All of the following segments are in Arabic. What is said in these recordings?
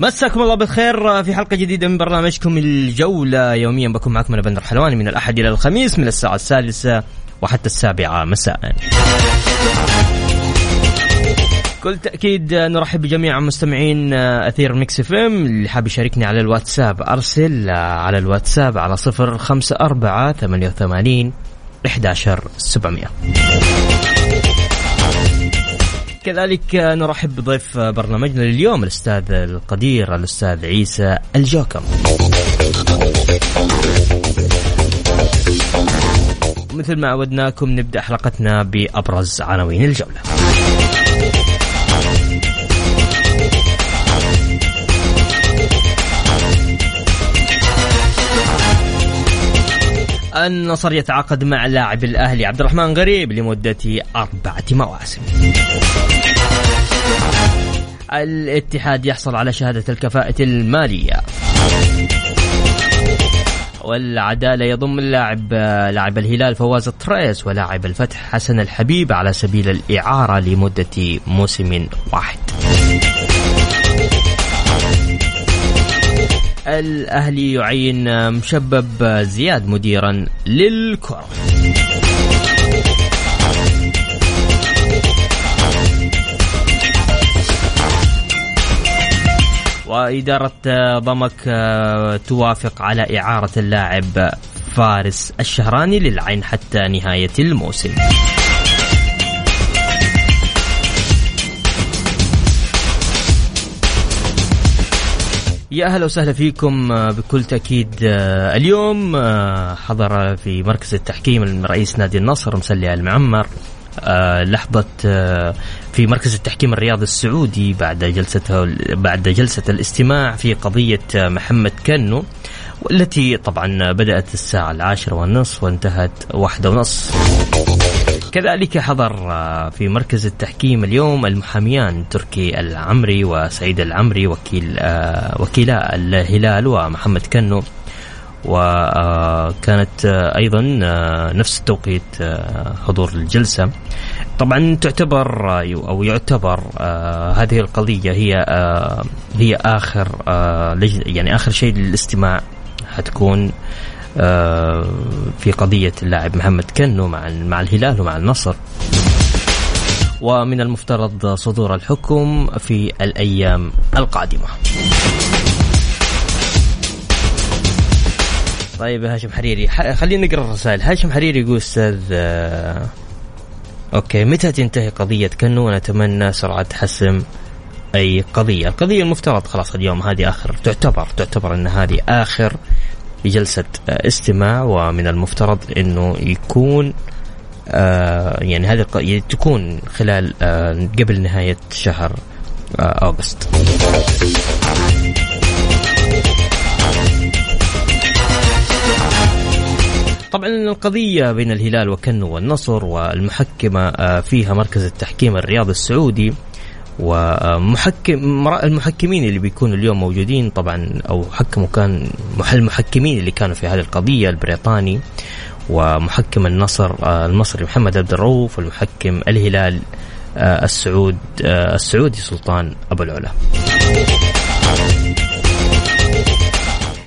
مساكم الله بالخير في حلقة جديدة من برنامجكم الجولة. يوميا بكون معكم أنا بندر حلواني من الأحد إلى الخميس من الساعة السادسة وحتى السابعة مساء. كل تأكيد نرحب بجميع مستمعين أثير Mix FM. اللي حاب يشاركني على الواتساب أرسل على الواتساب على 054 88 11700 كذلك نرحب بضيف برنامجنا لليوم الأستاذ القدير الأستاذ عيسى الجوكم مثل ما عودناكم نبدأ حلقتنا بأبرز عناوين الجولة النصر يتعاقد مع لاعب الأهلي عبد الرحمن غريب لمدة أربعة مواسم. الاتحاد يحصل على شهادة الكفاءة المالية. والعدالة يضم اللاعب لاعب الهلال فواز الطريس ولاعب الفتح حسن الحبيب على سبيل الإعارة لمدة موسم واحد. الأهلي يعين مشبب زياد مديرا للكرة وإدارة ضمك توافق على إعارة اللاعب فارس الشهراني للعين حتى نهاية الموسم. يا أهلا وسهلا فيكم بكل تأكيد اليوم حضر في مركز التحكيم رئيس نادي النصر مسلي المعمر لحظة في مركز التحكيم الرياضي السعودي بعد جلسته بعد جلسة الاستماع في قضية محمد كنو والتي طبعا بدأت الساعة العاشرة والنصف وانتهت واحدة ونصف كذلك حضر في مركز التحكيم اليوم المحاميان تركي العمري وسعيد العمري وكيل وكيلا الهلال ومحمد كنو. وكانت أيضا نفس التوقيت حضور الجلسة. طبعا تعتبر أو يعتبر هذه القضية هي هي آخر يعني آخر شيء للاستماع. حتكون في قضية اللاعب محمد كنو مع مع الهلال ومع النصر. ومن المفترض صدور الحكم في الأيام القادمة. طيب هاشم حريري خلينا نقرأ الرسائل. هاشم حريري يقول أستاذ أوكي متى تنتهي قضية كنو؟ ونتمنى سرعة حسم أي قضية. القضية المفترض خلاص اليوم هذه آخر تعتبر تعتبر إن هذه آخر بجلسة استماع ومن المفترض إنه يكون آه يعني هذه تكون خلال آه قبل نهاية شهر آه طبعا القضية بين الهلال وكنو والنصر والمحكمة فيها مركز التحكيم الرياضي السعودي ومحكم المحكمين اللي بيكونوا اليوم موجودين طبعا أو حكموا كان المحكمين اللي كانوا في هذه القضية البريطاني ومحكم النصر المصري محمد عبد الرؤوف والمحكم الهلال السعود السعودي سلطان أبو العلا.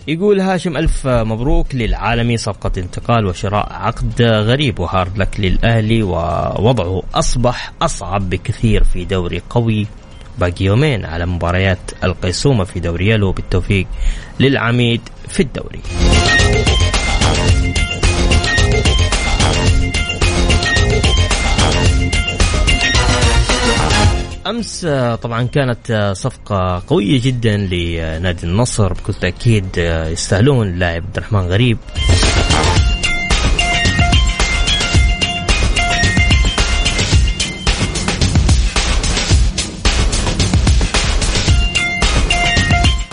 يقول هاشم ألف مبروك للعالمي صفقة انتقال وشراء عقد غريب وهارد لك للأهلي ووضعه أصبح أصعب بكثير في دوري قوي. باقي يومين على مباريات القيصومة في دوري يلو. بالتوفيق للعميد في الدوري. أمس طبعا كانت صفقة قوية جدا لنادي النصر بكل تأكيد يستاهلون اللاعب عبد الرحمن غريب.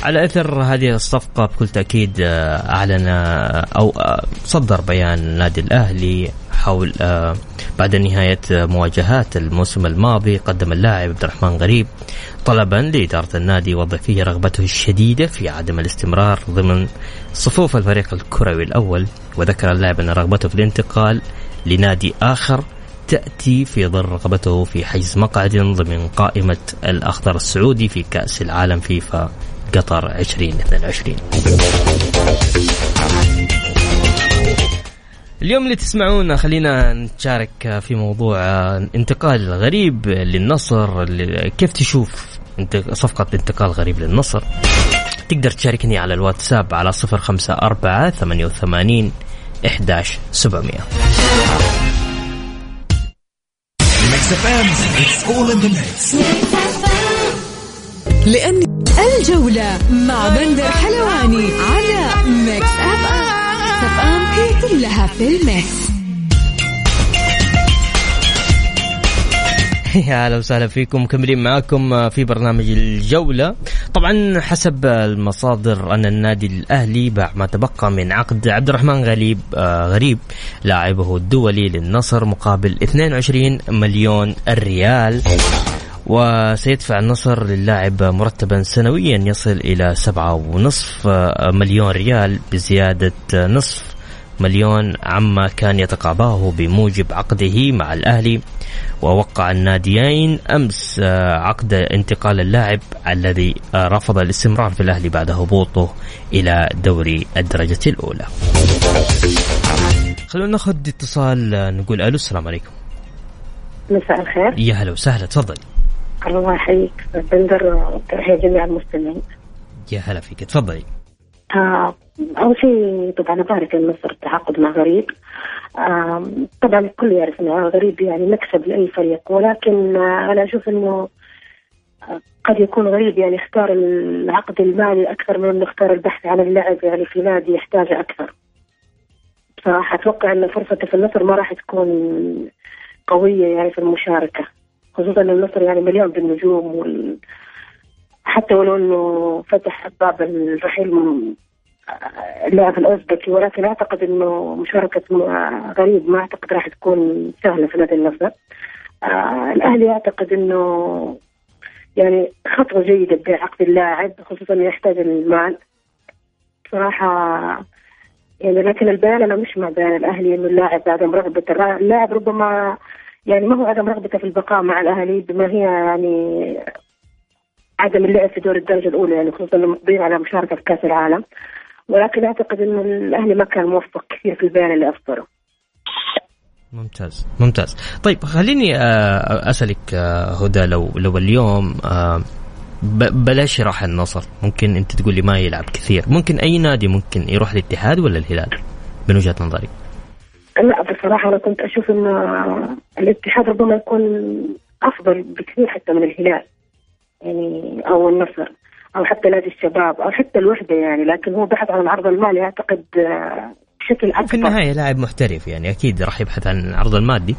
على أثر هذه الصفقة بكل تأكيد أعلن أو صدر بيان النادي الأهلي حول بعد نهاية مواجهات الموسم الماضي قدم اللاعب عبد الرحمن غريب طلبا لإدارة النادي وضع فيه رغبته الشديدة في عدم الاستمرار ضمن صفوف الفريق الكروي الأول وذكر اللاعب أن رغبته في الانتقال لنادي آخر تأتي في ظل رغبته في حجز مقعد ضمن قائمة الأخضر السعودي في كأس العالم فيفا قطر 2022 اليوم اللي تسمعونا خلينا نشارك في موضوع انتقال غريب للنصر. كيف تشوف صفقة انتقال غريب للنصر؟ تقدر تشاركني على الواتساب على صفر خمسة أربعة ثمانية وثمانين إحداش سبعمية. الآن الجولة مع بندر حلواني على Mix FM. كلها في الميكس. يا أهلا وسهلا فيكم. مكملين معاكم في برنامج الجولة. طبعا حسب المصادر أن النادي الأهلي باع ما تبقى من عقد عبد الرحمن غريب آه غريب لاعبه الدولي للنصر مقابل 22 مليون ريال. وسيدفع النصر للاعب مرتبا سنويا يصل سبعة ونصف مليون ريال بزيادة نصف. مليون عما كان يتقاضاه بموجب عقده مع الأهلي ووقع الناديين أمس عقد انتقال اللاعب الذي رفض الاستمرار في الأهلي بعد هبوطه إلى دوري الدرجة الأولى. خلونا ناخذ اتصال نقول ألو السلام عليكم. مساء الخير. يا هلا وسهلا تفضلي الله يحييك. بندر وتحية جميع المستمعين. يا هلا فيك تفضلي. آه أول شيء طبعا أبارك النصر التعاقد مع غريب. آه طبعا الكل يعرف أن غريب يعني مكسب لأي فريق ولكن أنا أشوف أنه قد يكون غريب يعني اختار العقد المالي أكثر من أنه اختار البحث عن اللاعب يعني في نادي يحتاجه أكثر. بصراحة أتوقع أن فرصته في النصر ما راح تكون قوية يعني في المشاركة خصوصا إن النصر يعني مليان بالنجوم وال... حتى ولو إنه فتح باب الرحيل اللاعب الاوزبكي ولكن أعتقد إنه مشاركة غريب ما أعتقد راح تكون سهلة في نادي النصر. آه الأهلي أعتقد إنه يعني خطوة جيدة بعقد اللاعب خصوصا يحتاج المال. صراحة يعني لكن البيان أنا مش مع بيان الأهلي إنه اللاعب عدم رغبة اللاعب ربما يعني ما هو عدم رغبته في البقاء مع الأهلي بما هي يعني عدم اللعب في دور الدرجة الأولى يعني خصوصا انه مقبلين على مشاركة في كأس العالم. ولكن أعتقد انه الأهلي ما كان موفق كثير في البيان اللي أصدره. ممتاز ممتاز. طيب خليني أسألك هدى لو لو اليوم بلاش راح النصر. ممكن أنت تقول لي ما يلعب كثير. ممكن أي نادي ممكن يروح الاتحاد ولا الهلال؟ من وجهة نظرك لا بصراحة أنا كنت أشوف أن الاتحاد ربما يكون أفضل بكثير حتى من الهلال. يعني أو النصر أو حتى نادي الشباب أو حتى الوحدة يعني لكن هو بحث عن العرض المالي أعتقد بشكل أكبر. في النهاية لاعب محترف يعني أكيد راح يبحث عن العرض المادي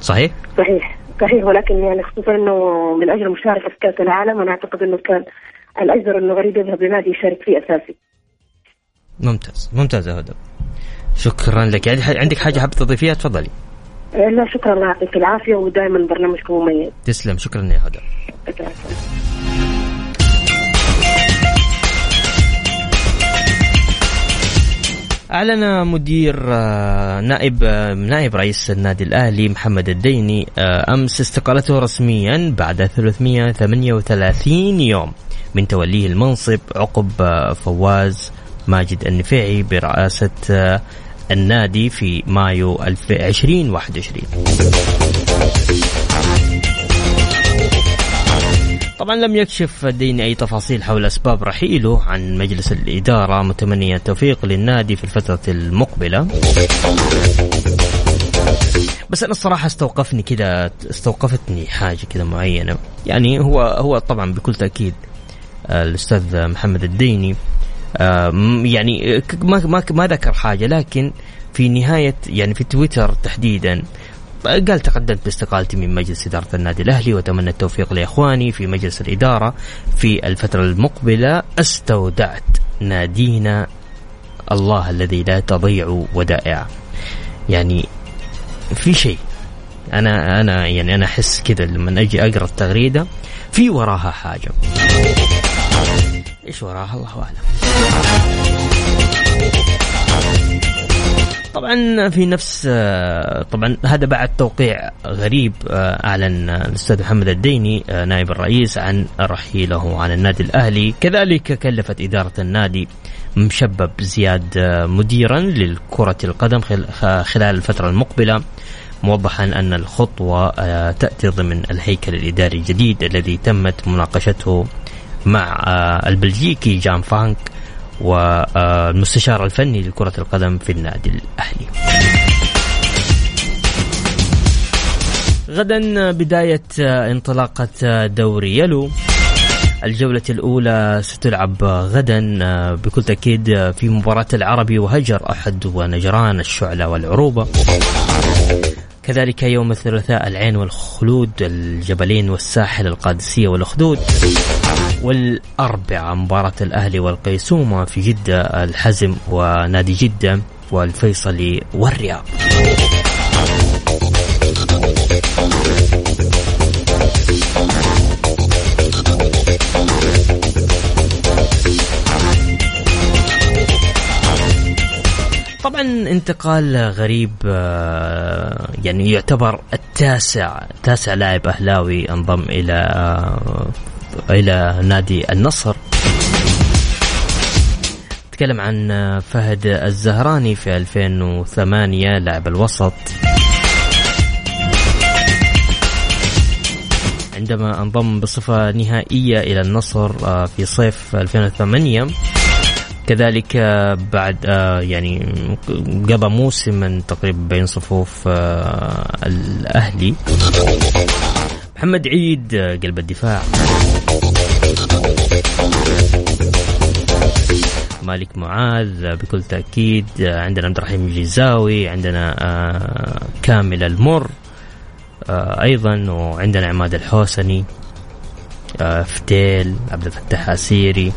صحيح؟ صحيح صحيح ولكن يعني خصوصا أنه من أجل المشاركة في كأس العالم أنا أعتقد أنه كان الأجدر أنه غريب يذهب لنادي يشارك فيه أساسي. ممتاز ممتاز يا هدى شكرا لك. عندك حاجة حابه تضيفيها؟ تفضلي. لا شكرا الله يعطيك العافية ودائما برنامجكم مميز. تسلم شكرا يا هدى. أعلن مدير نائب نائب رئيس النادي الأهلي محمد الديني أمس استقالته رسميا بعد 338 يوم من توليه المنصب عقب فواز ماجد النفيعي برئاسة النادي في مايو 2021 طبعا لم يكشف الديني أي تفاصيل حول أسباب رحيله عن مجلس الإدارة متمنيا التوفيق للنادي في الفترة المقبلة. بس أنا الصراحة استوقفني كذا استوقفتني حاجة كذا معينة. يعني هو هو طبعا بكل تأكيد الأستاذ محمد الديني يعني ما ما ما ذكر حاجة لكن في نهاية يعني في تويتر تحديدا قال تقدمت باستقالتي من مجلس إدارة النادي الأهلي وأتمنى التوفيق لإخواني في مجلس الإدارة في الفترة المقبلة. استودعت نادينا الله الذي لا تضيع ودائعه يعني في شيء أنا أنا يعني أنا أحس كذا لما أجي أقرأ التغريدة في وراها حاجة. إيش وراها؟ الله أعلم. طبعا في نفس طبعا هذا بعد توقيع غريب أعلن الأستاذ محمد الديني نائب الرئيس عن رحيله عن النادي الأهلي. كذلك كلفت إدارة النادي مشبب زياد مديرا للكرة القدم خلال الفترة المقبلة موضحا أن الخطوة آه، تأتي ضمن الهيكل الإداري الجديد الذي تمت مناقشته مع آه، البلجيكي جان فانك والمستشار الفني لكرة القدم في النادي الأهلي. غدا بداية آه، انطلاقة دوري يلو. الجولة الأولى ستلعب غدا بكل تأكيد في مباراة العربي وهجر أحد ونجران الشعلة والعروبة. كذلك يوم الثلاثاء العين والخلود الجبلين والساحل القادسية والأخدود والأربعاء مباراة الأهلي والقيسومة في جدة الحزم ونادي جدة والفيصلي والرياض. طبعا انتقال غريب آه، يعني يعتبر التاسع تاسع لاعب أهلاوي انضم إلى إلى نادي النصر. تكلم عن فهد الزهراني في 2008 لاعب الوسط. عندما انضم بصفة نهائية إلى النصر آه، في صيف 2008 كذلك بعد آه، يعني قضى موسما تقريبا بين صفوف آه، الأهلي. محمد عيد آه، قلب الدفاع. مالك معاذ بكل تأكيد عندنا عبد الرحيم الجزاوي عندنا كامل المر أيضا وعندنا عماد الحوسني فتيل عبد الفتاح السيري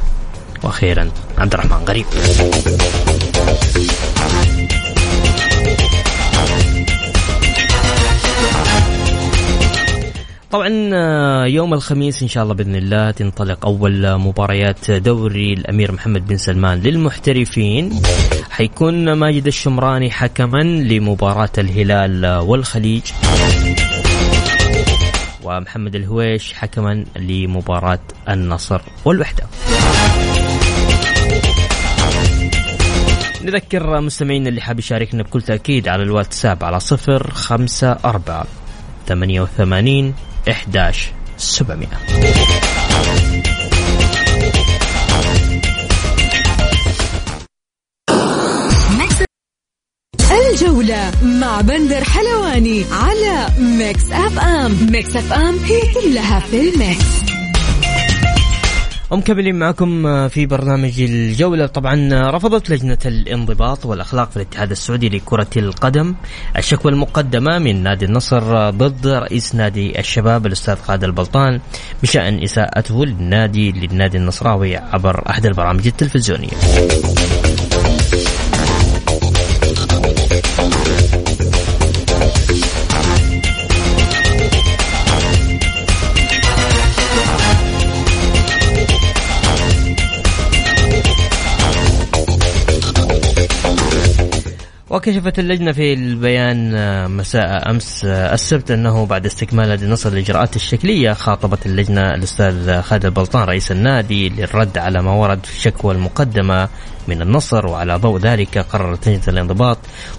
وأخيرا عبد الرحمن غريب. طبعا آه، يوم الخميس إن شاء الله بإذن الله تنطلق أول مباريات دوري الأمير محمد بن سلمان للمحترفين. حيكون ماجد الشمراني حكما لمباراة الهلال والخليج. ومحمد الهويش حكما لمباراة النصر والوحدة. نذكر مستمعينا اللي حاب يشاركنا بكل تأكيد على الواتساب على صفر خمسة أربعة ثمانية وثمانين إحداش سبعمائة. الجولة مع بندر حلواني على Mix FM. Mix FM هي كلها في ال mix. ومكملين معكم آه، في برنامج الجولة. طبعا آه، رفضت لجنة الانضباط والأخلاق في الاتحاد السعودي لكرة القدم الشكوى المقدمة من نادي النصر ضد رئيس نادي الشباب الأستاذ خالد البلطان بشأن إساءته للنادي للنادي النصراوي عبر أحد البرامج التلفزيونية. وكشفت اللجنة في البيان آه، مساء أمس آه، السبت أنه بعد استكمال نادي النصر الإجراءات الشكلية خاطبت اللجنة الأستاذ خالد البلطان رئيس النادي للرد على ما ورد في الشكوى المقدمة من النصر وعلى ضوء ذلك قررت لجنة الانضباط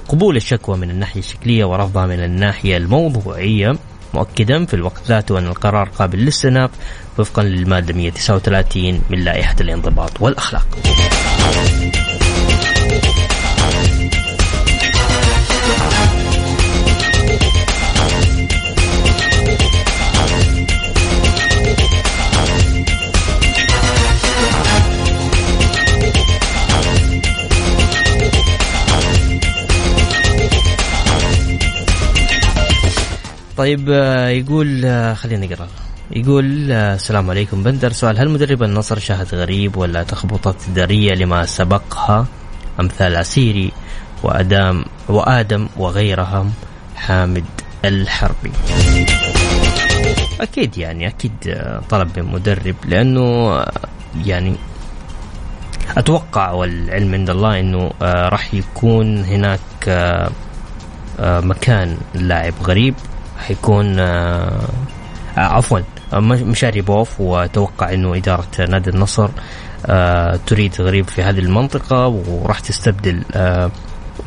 قبول الشكوى من الناحية الشكلية ورفضها من الناحية الموضوعية مؤكدا في الوقت ذاته أن القرار قابل للاستئناف وفقا للمادة 139 من لائحة الانضباط والأخلاق. طيب آه، يقول آه، خلينا نقرا يقول آه، السلام عليكم. بندر سؤال هل مدرب النصر شاهد غريب ولا تخبطت إدارية لما سبقها أمثال عسيري وأدام وآدم وغيرهم؟ حامد الحربي. أكيد يعني أكيد طلب من مدرب لأنه يعني أتوقع والعلم عند الله أنه راح يكون هناك مكان لاعب غريب. حيكون آه عفوا مشاري بوف وأتوقع إنه إدارة نادي النصر آه تريد غريب في هذه المنطقة وراح تستبدل آه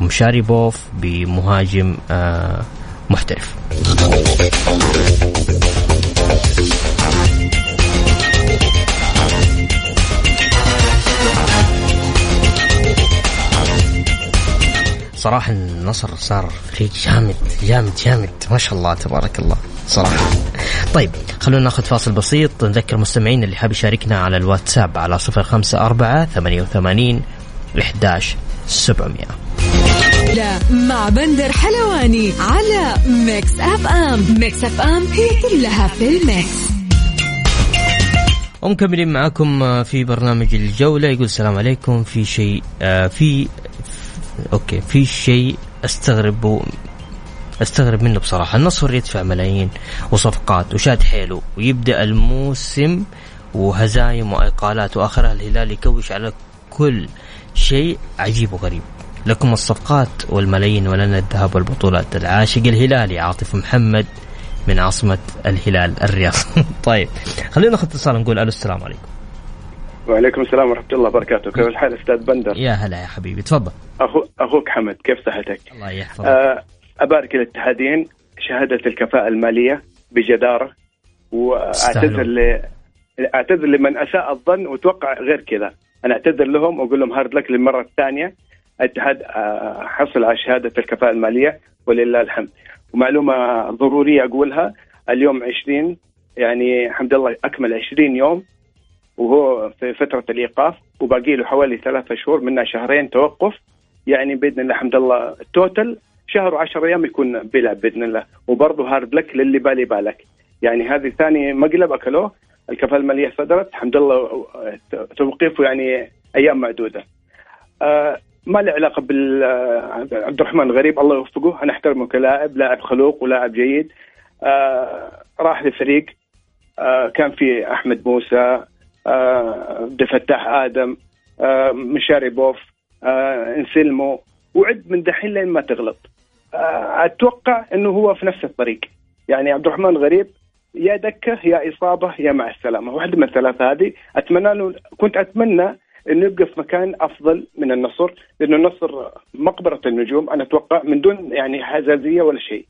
مشاري بوف بمهاجم آه محترف. صراحة النصر صار فريق جامد جامد جامد. ما شاء الله تبارك الله صراحة. طيب خلونا ناخذ فاصل بسيط. نذكر مستمعين اللي حاب يشاركنا على الواتساب على صفر خمسة أربعة ثمانية وثمانين إحداش سبعمية. لا مع بندر حلواني على Mix FM Mix FM هي كلها في ال mix. ومكملين معاكم في برنامج الجولة. يقول السلام عليكم. في شيء آه، في أوكي في شيء أستغرب أستغرب منه بصراحة. النصر يدفع ملايين وصفقات وشاد حيله ويبدأ الموسم وهزايم وإقالات وآخرها الهلال يكوش على كل شيء عجيب وغريب. لكم الصفقات والملايين ولنا الذهب والبطولات. العاشق الهلالي عاطف محمد من عاصمة الهلال الرياض. طيب خلينا ناخذ اتصال نقول ألو السلام عليكم. وعليكم السلام ورحمة الله وبركاته. كيف الحال أستاذ بندر؟ يا هلا يا حبيبي تفضل. أخو أخوك حمد كيف صحتك؟ الله يحفظك. آه أبارك الاتحادين شهادة الكفاءة المالية بجدارة وأعتذر ل... أعتذر لمن أساء الظن وتوقع غير كذا. أنا أعتذر لهم وأقول لهم هارد لك للمرة الثانية. الاتحاد آه، حصل على شهادة الكفاءة المالية ولله الحمد. ومعلومة ضرورية أقولها اليوم 20 يعني الحمد لله أكمل 20 يوم وهو في فترة الإيقاف وباقي له حوالي ثلاثة شهور منها شهرين توقف. يعني بإذن الله الحمد الله التوتل شهر وعشر أيام يكون بيلعب بإذن الله. وبرضه هارد لك للي بالي بالك. يعني هذه ثاني مقلب أكلوه. الكفاءة المالية صدرت. الحمد لله توقيفه يعني أيام معدودة. آه ما له علاقة بال آه، عبد الرحمن الغريب الله يوفقه. أنا أحترمه كلاعب لاعب خلوق ولاعب جيد. آه راح لفريق آه كان في أحمد موسى عبد الفتاح آدم آه، مشاري بوف آه، انسلمو وعد من دحين لين ما تغلط. آه، أتوقع إنه هو في نفس الطريق. يعني عبد الرحمن غريب يا دكة يا إصابة يا مع السلامة. واحدة من الثلاثة هذه. أتمنى له كنت أتمنى إنه يبقى في مكان أفضل من النصر لأنه النصر مقبرة النجوم. أنا أتوقع من دون يعني حزازية ولا شيء.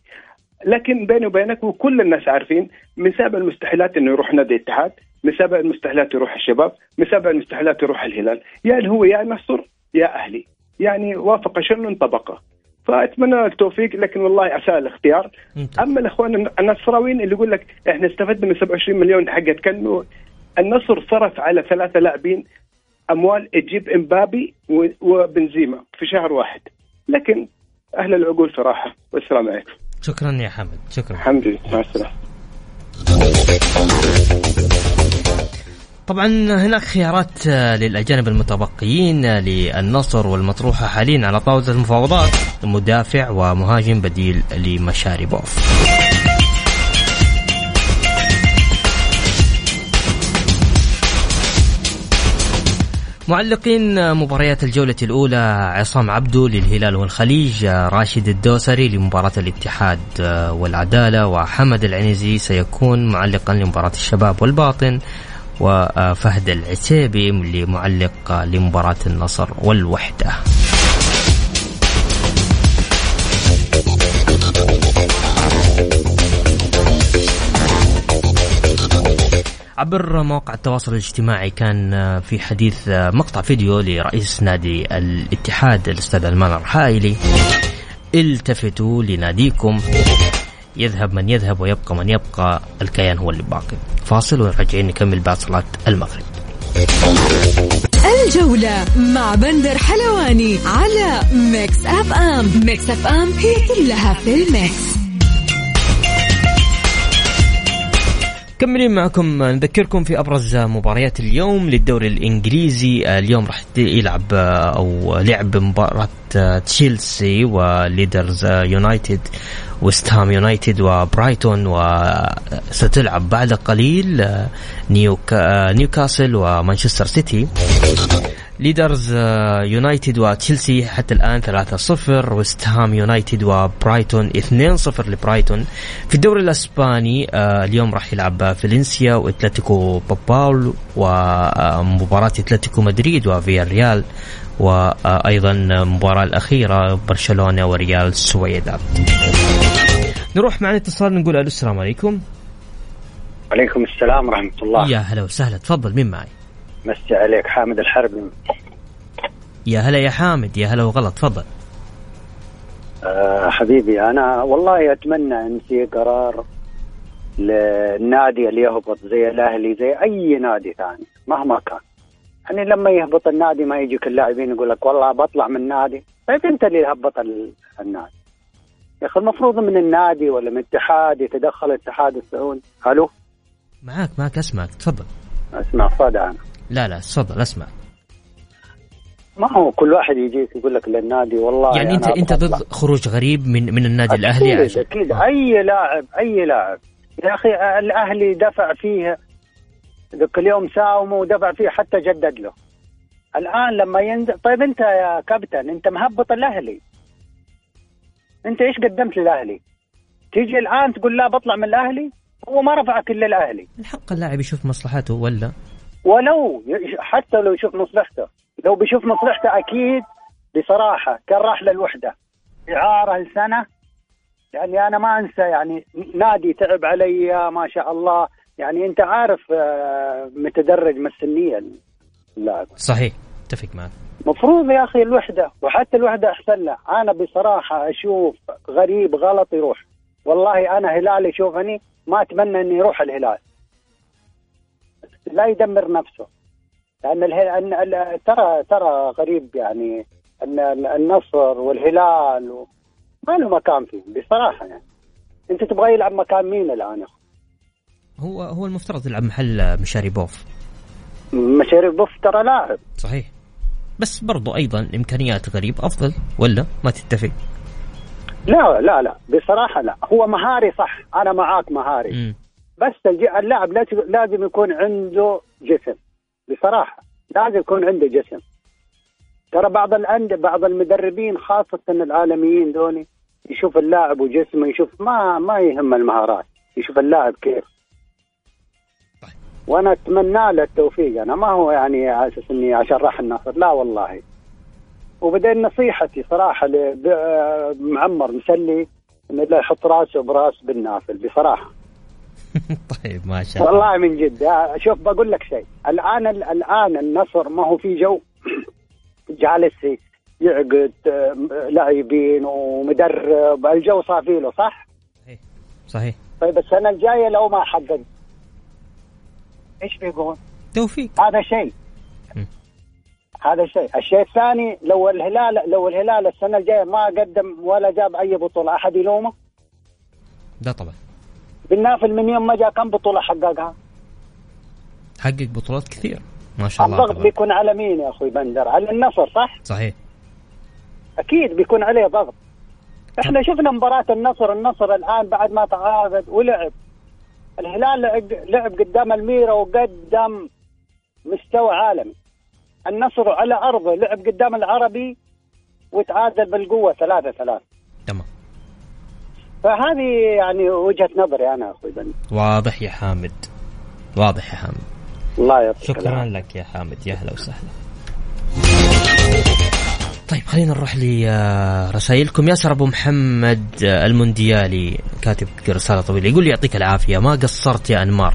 لكن بيني وبينك وكل الناس عارفين من سابع المستحيلات إنه يروح نادي الاتحاد. من سابع المستحيلات يروح الشباب من سابع المستحيلات يروح الهلال. يعني هو يا نصر يا أهلي. يعني وافق شن انطبقه. فأتمنى التوفيق لكن والله اساء الاختيار. أما الإخوان النصراويين اللي يقول لك إحنا استفدنا من 27 مليون حقت كانه النصر صرف على ثلاثة لاعبين أموال تجيب إمبابي وبنزيما في شهر واحد. لكن أهل العقول صراحة والسلام عليكم. شكرا يا حمد. شكرا. لله. مع السلامة. طبعا هناك خيارات للأجانب المتبقيين للنصر والمطروحة حاليا على طاولة المفاوضات مدافع ومهاجم بديل لمشاري بوف. معلقين مباريات الجولة الأولى عصام عبدو للهلال والخليج راشد الدوسري لمباراة الاتحاد والعدالة وحمد العنزي سيكون معلقا لمباراة الشباب والباطن وفهد العسيبي اللي معلق لمباراة النصر والوحدة. عبر مواقع التواصل الاجتماعي كان في حديث مقطع فيديو لرئيس نادي الاتحاد الأستاذ أنمار الحائلي التفتوا لناديكم. يذهب من يذهب ويبقى من يبقى الكيان هو اللي باقي. فاصل وراجعين نكمل بعد صلاة المغرب. الجولة مع بندر حلواني على Mix FM. Mix FM هي كلها في ال mix. مكملين معكم نذكركم في أبرز مباريات اليوم للدوري الإنجليزي. اليوم راح يلعب أو لعب مباراة تشيلسي وليدرز يونايتد ويست هام يونايتد وبرايتون وستلعب بعد قليل نيوكاسل ومانشستر سيتي. ليدرز يونايتد وتشيلسي حتى الآن 3-0 ويست هام يونايتد وبرايتون 2-0 لبرايتون. في الدوري الأسباني آه، اليوم راح يلعب فالنسيا وإتلتيكو باباول ومباراة إتلتيكو مدريد وفيا ريال وأيضا المباراة الأخيرة برشلونة وريال سويداد. نروح معنا اتصال نقول ألو السلام عليكم. وعليكم السلام ورحمة الله. يا هلا وسهلا تفضل مين معي؟ مسي عليك حامد الحرب يا هلا يا حامد يا هلا وغلط تفضل. أه حبيبي أنا والله أتمنى إن في قرار للنادي اللي يهبط زي الأهلي زي أي نادي ثاني مهما كان. يعني لما يهبط النادي ما يجيك اللاعبين يقول لك والله بطلع من النادي طيب أنت اللي هبط النادي. يا أخي المفروض من النادي ولا من الاتحاد يتدخل الاتحاد السعودي. ألو؟ معك معك أسمعك تفضل. أسمع صدى أنا لا لا تفضل اسمع. ما هو كل واحد يجيك يقول لك للنادي والله يعني انت أنت ضد خروج غريب من من النادي أكيد الأهلي عشان أكيد. آه. أي لاعب أي لاعب. يا أخي الأهلي دفع فيه ذاك اليوم ساومه ودفع فيه حتى جدد له. الآن لما ينزل طيب أنت يا كابتن أنت مهبط الأهلي. أنت إيش قدمت للأهلي؟ تيجي الآن تقول لا بطلع من الأهلي؟ هو ما رفعك إلا الأهلي. الحق اللاعب يشوف مصلحته ولا؟ ولو حتى لو يشوف مصلحته. لو بيشوف مصلحته أكيد بصراحة كان راح للوحدة. إعارة لسنة. يعني أنا ما أنسى يعني نادي تعب علي ما شاء الله. يعني أنت عارف آه، متدرج من السنيه اللاعب صحيح. اتفق معك. مفروض يا أخي الوحدة وحتى الوحدة أحسن له. أنا بصراحة أشوف غريب غلط يروح. والله أنا هلالي شوفني ما أتمنى إني يروح الهلال. لا يدمر نفسه. لأن ترى ترى غريب يعني أن النصر والهلال و... ما له مكان فيه بصراحة يعني. أنت تبغى يلعب مكان مين الآن؟ هو هو المفترض يلعب محل مشاريبوف مشاريبوف ترى لاعب. صحيح. بس برضو أيضا إمكانيات غريب أفضل ولا ما تتفق؟ لا لا لا. بصراحة لا. هو مهاري صح. أنا معاك مهاري. م. بس اللاعب لازم يكون عنده جسم. بصراحة لازم يكون عنده جسم. ترى بعض الأندية بعض المدربين خاصة العالميين دوني يشوف اللاعب وجسمه يشوف ما ما يهم المهارات يشوف اللاعب كيف. طيب. وأنا أتمنى له التوفيق. أنا ما هو يعني على أساس إني عشان راح النصر لا والله. وبعدين نصيحتي صراحة لمعمر مسلي إنه لا يحط راسه براس بالنافل بصراحة. طيب ما شاء الله. والله من جد. شوف بقول لك شيء. الآن الآن النصر ما هو في جو جالس يعقد لاعبين ومدرب. الجو صافي له صح؟ صحيح. صحيح. طيب السنة الجاية لو ما حقق. إيش بيقول؟ توفيق. هذا شيء. هذا شيء، الشيء الثاني لو الهلال لو الهلال السنة الجاية ما قدم ولا جاب أي بطولة أحد يلومه؟ لا طبعا. بالنافل من يوم ما جاء كم بطولة حققها؟ حقق بطولات كثير. ما شاء الله الضغط بيكون على مين يا أخوي بندر؟ على النصر صح؟ صحيح. أكيد بيكون عليه ضغط. إحنا شفنا مباراة النصر النصر الآن بعد ما تعاقد ولعب. الهلال لعب قدام الميرا وقدم مستوى عالمي. النصر على أرضه لعب قدام العربي وتعادل بالقوة ثلاثة ثلاثة. تمام. فهذه يعني وجهة نظري أنا أخوي بن واضح يا حامد. واضح يا حامد. الله يعطيك شكرا لك يا حامد. يا أهلا وسهلا. طيب خلينا نروح لرسائلكم ياسر أبو محمد المونديالي كاتب رسالة طويلة. يقول يعطيك العافية. ما قصرت يا أنمار.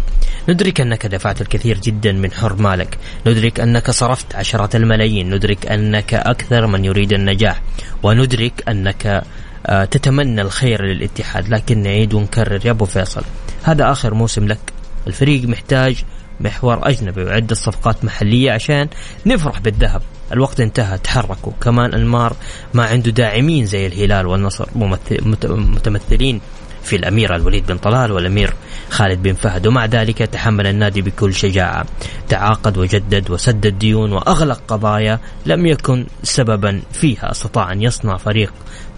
ندرك أنك دفعت الكثير جدا من حر مالك. ندرك أنك صرفت عشرات الملايين. ندرك أنك أكثر من يريد النجاح. وندرك آه، تتمنى الخير للاتحاد لكن نعيد ونكرر يا أبو فيصل. هذا آخر موسم لك. الفريق محتاج محور أجنبي وعدة صفقات محلية عشان نفرح بالذهب. الوقت انتهى تحركوا. كمان أنمار ما عنده داعمين زي الهلال والنصر متمثلين في الأمير الوليد بن طلال والأمير خالد بن فهد. ومع ذلك تحمل النادي بكل شجاعة. تعاقد وجدد وسدد ديون وأغلق قضايا لم يكن سببا فيها. استطاع أن يصنع فريق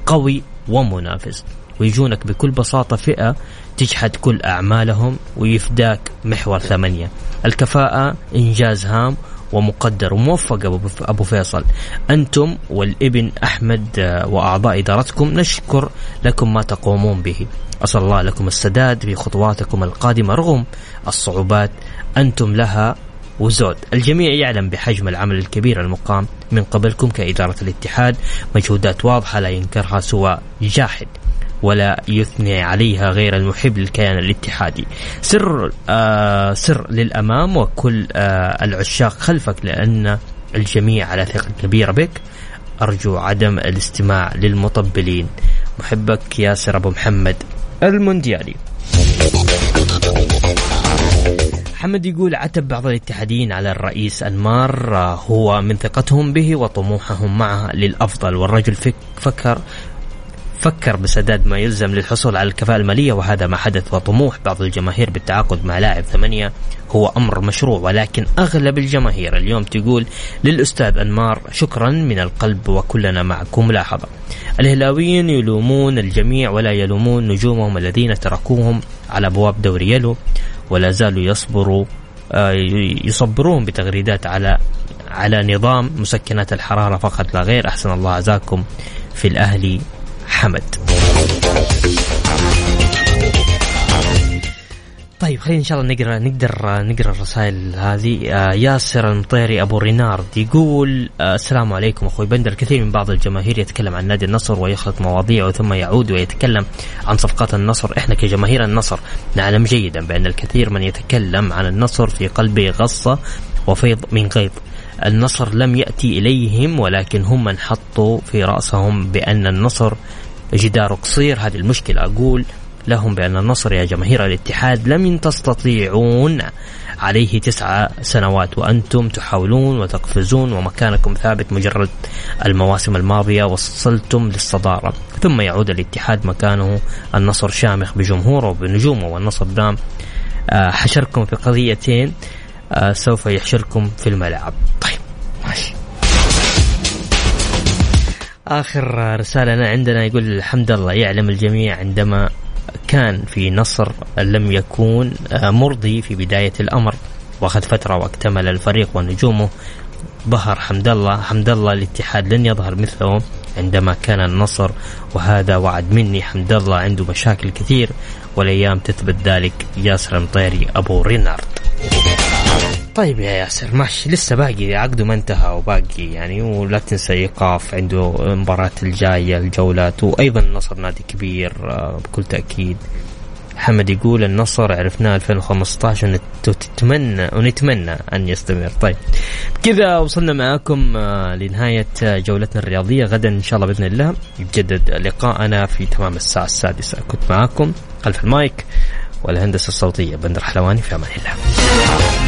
قوي ومنافس. ويجونك بكل بساطة فئة تجحد كل أعمالهم ويفداك محور ثمانية. الكفاءة إنجاز هام ومقدر. وموفق أبو فيصل. أنتم والإبن أحمد آه، وأعضاء إدارتكم نشكر لكم ما تقومون به. أسأل الله لكم السداد في خطواتكم القادمة رغم الصعوبات أنتم لها وزود. الجميع يعلم بحجم العمل الكبير المقام من قبلكم كإدارة الاتحاد مجهودات واضحة لا ينكرها سوى جاحد ولا يثني عليها غير المحب للكيان الاتحادي. سر آه سر للأمام وكل آه العشاق خلفك لأن الجميع على ثقة كبيرة بك. أرجو عدم الاستماع للمطبلين. محبك ياسر أبو محمد المونديالي. محمد يقول عتب بعض الاتحاديين على الرئيس أنمار آه، هو من ثقتهم به وطموحهم معه للأفضل والرجل فكر فكر بسداد ما يلزم للحصول على الكفاءة المالية وهذا ما حدث وطموح بعض الجماهير بالتعاقد مع لاعب ثمانية هو أمر مشروع ولكن أغلب الجماهير اليوم تقول للأستاذ أنمار شكرا من القلب وكلنا معكم ملاحظة الهلاويين يلومون الجميع ولا يلومون نجومهم الذين تركوهم على أبواب دوري يلو. ولا زالوا يصبروا آه، يصبرون بتغريدات على على نظام مسكنات الحرارة فقط لا غير. أحسن الله عزاكم في الأهلي حمد. طيب خلينا إن شاء الله نقرا نقدر نقرأ الرسائل هذه. آه ياسر المطيري أبو رينارد يقول آه السلام عليكم أخوي بندر. كثير من بعض الجماهير يتكلم عن نادي النصر ويخلط مواضيع ثم يعود ويتكلم عن صفقات النصر. إحنا كجماهير النصر نعلم جيدا بأن الكثير من يتكلم عن النصر في قلبه غصة وفيض من غيظ. النصر لم يأتي إليهم ولكن هم من حطوا في رأسهم بأن النصر جدار قصير. هذه المشكلة. أقول لهم بأن النصر يا جماهير الاتحاد لم تستطيعون. عليه تسعة سنوات وأنتم تحاولون وتقفزون ومكانكم ثابت مجرد المواسم الماضية وصلتم للصدارة. ثم يعود الاتحاد مكانه النصر شامخ بجمهوره وبنجومه والنصر دام آه، حشركم في قضيتين آه، سوف يحشركم في الملعب. طيب ماشي. آخر رسالة عندنا يقول الحمد لله يعلم الجميع عندما كان في نصر لم يكون آه، مرضي في بداية الأمر. وأخذ فترة واكتمل الفريق ونجومه. ظهر حمد الله. حمد الله الاتحاد لن يظهر مثله عندما كان النصر. وهذا وعد مني. حمد الله عنده مشاكل كثير. والأيام تثبت ذلك. ياسر مطيري أبو رينارد. طيب يا ياسر ماشي. لسه باقي عقده ما انتهى وباقي يعني ولا تنسى إيقاف عنده المباراة الجاية الجولات وأيضا النصر نادي كبير آه، بكل تأكيد. محمد يقول النصر عرفناه 2015 ونتمنى ونتمنى أن يستمر. طيب كذا وصلنا معاكم آه، لنهاية جولتنا الرياضية. غدا إن شاء الله بإذن الله يتجدد لقاءنا في تمام الساعة السادسة. كنت معاكم خلف المايك والهندسة الصوتية بندر حلواني في أمان الله.